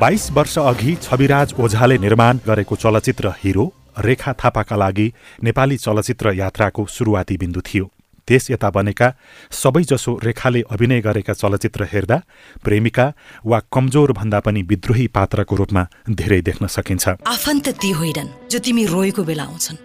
बाइस वर्ष अघि छविराज ओझाले निर्माण गरेको चलचित्र हिरो रेखा थापाका लागि नेपाली चलचित्र यात्राको सुरुवाती बिन्दु थियो। त्यस यता बनेका सबैजसो रेखाले अभिनय गरेका चलचित्र हेर्दा प्रेमिका वा कमजोर भन्दा पनि विद्रोही पात्रको रूपमा धेरै देख्न सकिन्छ। आफन्त ती होइनन् जो तिमी रोएको बेला आउँछन्।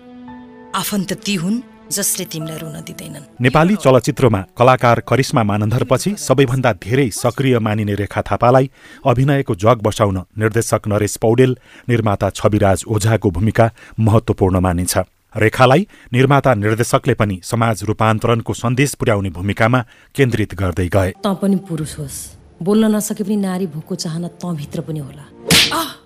आफन्त ती हुन् जसले तिमीलाई रुन दिँदैनन्। नेपाली चलचित्रमा कलाकार करिश्मा मानन्धरपछि सबैभन्दा धेरै सक्रिय मानिने रेखा थापालाई अभिनयको जग बसाउन निर्देशक नरेश पौडेल निर्माता छविराज ओझाको भूमिका महत्वपूर्ण मानिन्छ। रेखालाई निर्माता निर्देशकले पनि समाज रूपान्तरणको सन्देश पुर्याउने भूमिकामा केन्द्रित गर्दै गए। त पनि पुरुष होस्। बोल्न नसके पनि नारी भोकको चाहना तँभित्र पनि होला।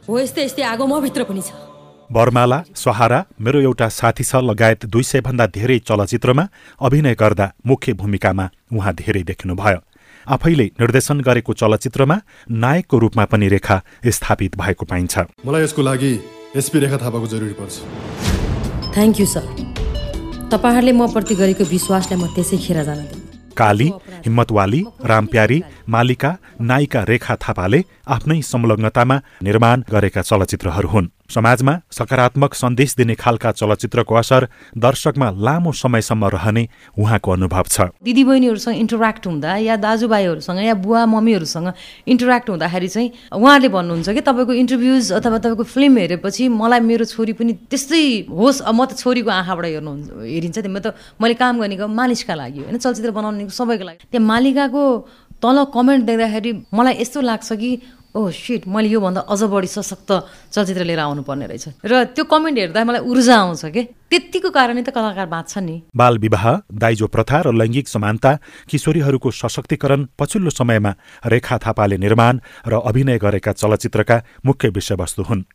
हो यस्तै यस्तै आगो म भित्र पनि छ। बर्माला सहारा मेरो एउटा साथी छ लगायत दुई सयभन्दा धेरै चलचित्रमा अभिनय गर्दा मुख्य भूमिकामा उहाँ धेरै देखिनुभयो। आफैले निर्देशन गरेको चलचित्रमा नायकको रूपमा पनि रेखा स्थापित भएको पाइन्छ। मलाई यसको लागि एसपी रेखा थापाको जरुरी पर्छ। थ्याङ्क यू सर तपाईँहरूले म प्रति गरेको विश्वासलाई म त्यसै खेर जान काली हिम्मतवाली रामप्यारी मालिका नायिका रेखा थापाले आफ्नै संलग्नतामा निर्माण गरेका चलचित्रहरू हुन्। समाजमा सकारात्मक सन्देश दिने खालका चलचित्रको असर दर्शकमा लामो समयसम्म रहने उहाँको अनुभव छ। दिदीबहिनीहरूसँग इन्टरेक्ट हुँदा या दाजुभाइहरूसँग या बुवा मम्मीहरूसँग इन्टरेक्ट हुँदाखेरि चाहिँ उहाँहरूले भन्नुहुन्छ कि तपाईँको इन्टरभ्युज अथवा तपाईँको फिल्म हेरेपछि मलाई मेरो छोरी पनि त्यस्तै होस् म त छोरीको आँखाबाट हेर्नुहुन्छ हेरिन्छ। म त मैले काम गरेको मालिसका लागि होइन? चलचित्र बनाउने सबैको लागि। त्यहाँ मालिकाको तल कमेन्ट देख्दाखेरि मलाई यस्तो लाग्छ कि ओ सिट मैले योभन्दा अझ बढी सशक्त चलचित्र लिएर आउनुपर्ने रहेछ। र त्यो कमेन्ट हेर्दा मलाई ऊर्जा आउँछ कि? त्यत्तिको कारणले त कलाकार बाँच्छ नि। बाल विवाह दाइजो प्रथा र लैङ्गिक समानता किशोरीहरूको सशक्तिकरण पछिल्लो समयमा रेखा थापाले निर्माण र अभिनय गरेका चलचित्रका मुख्य विषयवस्तु हुन्।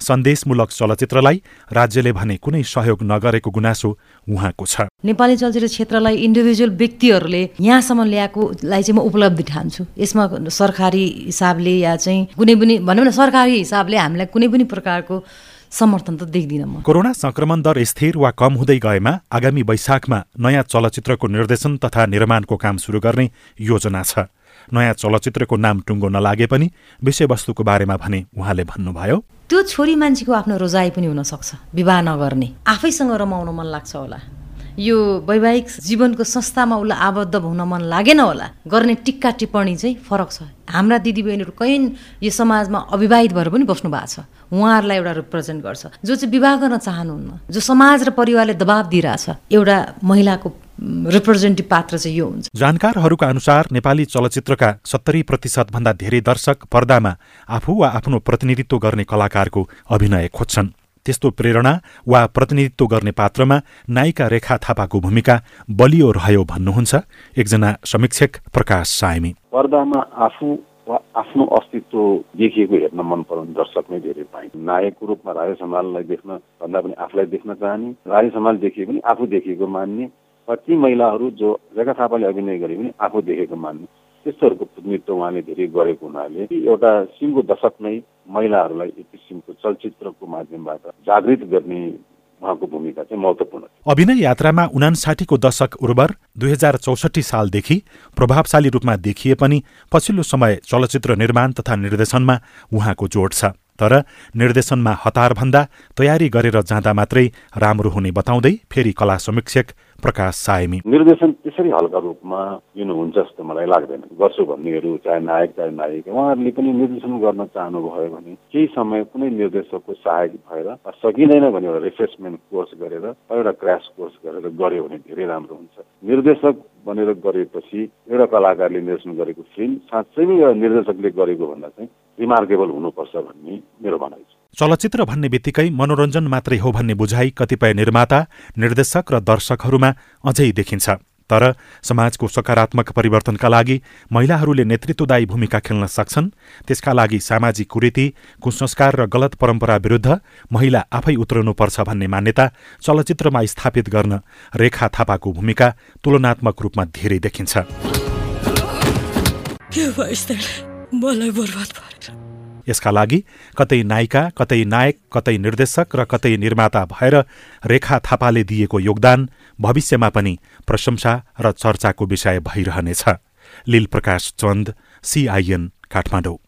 सन्देशमूलक चलचित्रलाई राज्यले भने कुनै सहयोग नगरेको गुनासो उहाँको छ। नेपाली चलचित्र क्षेत्रलाई इन्डिभिजुअल व्यक्तिहरूले यहाँसम्म ल्याएकोलाई चाहिँ म उपलब्धि ठान्छु। यसमा सरकारी हिसाबले या चाहिँ कुनै पनि भनौँ न सरकारी हिसाबले हामीलाई कुनै पनि प्रकारको समर्थन त देख्दिनँ म। कोरोना संक्रमण दर स्थिर वा कम हुँदै गएमा आगामी वैशाखमा नयाँ चलचित्रको निर्देशन तथा निर्माणको काम सुरु गर्ने योजना छ। नयाँ चलचित्रको नाम टुङ्गो नलागे पनि विषयवस्तुको बारेमा भने उहाँले भन्नुभयो। त्यो छोरी मान्छेको आफ्नो रोजाइ पनि हुनसक्छ विवाह नगर्ने। आफैसँग रमाउन मन लाग्छ होला। यो वैवाहिक जीवनको संस्थामा उसलाई आबद्ध हुन मन लागेन होला। गर्ने टिक्का टिप्पणी चाहिँ फरक छ। हाम्रा दिदीबहिनीहरू कहीँ यो समाजमा अविवाहित भएर पनि बस्नु भएको छ। उहाँहरूलाई एउटा रिप्रेजेन्ट गर्छ। जो चाहिँ विवाह गर्न चाहनुहुन्न जो समाज र परिवारले दबाब दिइरहेछ एउटा महिलाको रिप्रेजेन्टेटिभ पात्र चाहिँ यो हुन्छ जानकारहरूका अनुसार नेपाली चलचित्रका सत्तरी प्रतिशत भन्दा धेरै दर्शक पर्दामा आफू वा आफ्नो प्रतिनिधित्व गर्ने कलाकारको अभिनय खोज्छन्। त्यस्तो प्रेरणा वा प्रतिनिधित्व गर्ने पात्रमा नायिका रेखा थापाको भूमिका बलियो रह्यो भन्नुहुन्छ एकजना समीक्षक प्रकाश सायमी। पर्दामा आफू वा आफ्नो अस्तित्व देखिएको हेर्न मन पराउने दर्शक नै धेरै पाइन्छ नायकको रूपमा राजा समाललाई देख्न भन्दा पनि आफूलाई देख्न चाहने राजा समाल देखिए पनि आफू देखिएको मान्ने ती महिलाहरू जो रेखा थापाले अभिनय गरे पनि आफू देखेको मान्ने। त्यस्तोहरूको प्रतिनिधित्व उहाँले धेरै गरेको हुनाले एउटा सिङ्गो दशक नै महिलाहरूलाई एक किसिमको चलचित्रको माध्यमबाट जागृत गर्ने उहाँको भूमिका चाहिँ महत्त्वपूर्ण अभिनय यात्रामा उनासाठीको दशक उर्वर दुई हजार चौसठी सालदेखि प्रभावशाली रूपमा देखिए पनि पछिल्लो समय चलचित्र निर्माण तथा निर्देशनमा उहाँको जोड छ। तर निर्देशनमा हतारभन्दा तयारी गरेर जाँदा मात्रै राम्रो हुने बताउँदै फेरि कला समीक्षक प्रकाश सायमी। निर्देशन त्यसरी हल्का रूपमा लिनुहुन्छ जस्तो मलाई लाग्दैन। गर्छु भन्नेहरू चाहे नायक चाहे नायिका उहाँहरूले पनि निर्देशन गर्न चाहनुभयो भने केही समय कुनै निर्देशकको सहायक भएर सकिँदैन भने एउटा रिफ्रेसमेन्ट कोर्स गरेर एउटा क्रास कोर्स गरेर गऱ्यो भने धेरै राम्रो हुन्छ। निर्देशक बनेर गरेपछि एउटा कलाकारले निर्देशन गरेको फिल्म साँच्चै नै निर्देशकले गरेको भन्दा चाहिँ रिमार्केबल हुनुपर्छ भन्ने मेरो भनाइ छ। चलचित्र भन्ने बित्तिकै मनोरञ्जन मात्रै हो भन्ने बुझाइ कतिपय निर्माता निर्देशक र दर्शकहरूमा अझै देखिन्छ। तर समाजको सकारात्मक परिवर्तनका लागि महिलाहरूले नेतृत्वदायी भूमिका खेल्न सक्छन्। त्यसका लागि सामाजिक कुरीति कुसंस्कार र गलत परम्परा विरुद्ध महिला आफै उत्रनुपर्छ भन्ने मान्यता चलचित्रमा स्थापित गर्न रेखा थापाको भूमिका तुलनात्मक रूपमा धेरै देखिन्छ। यसका लागि कतै नायिका कतै नायक कतै निर्देशक र कतै निर्माता भएर रेखा थापाले दिएको योगदान भविष्यमा पनि प्रशंसा र चर्चाको विषय भइरहनेछ। लील प्रकाश चन्द सिआइएन काठमाडौँ।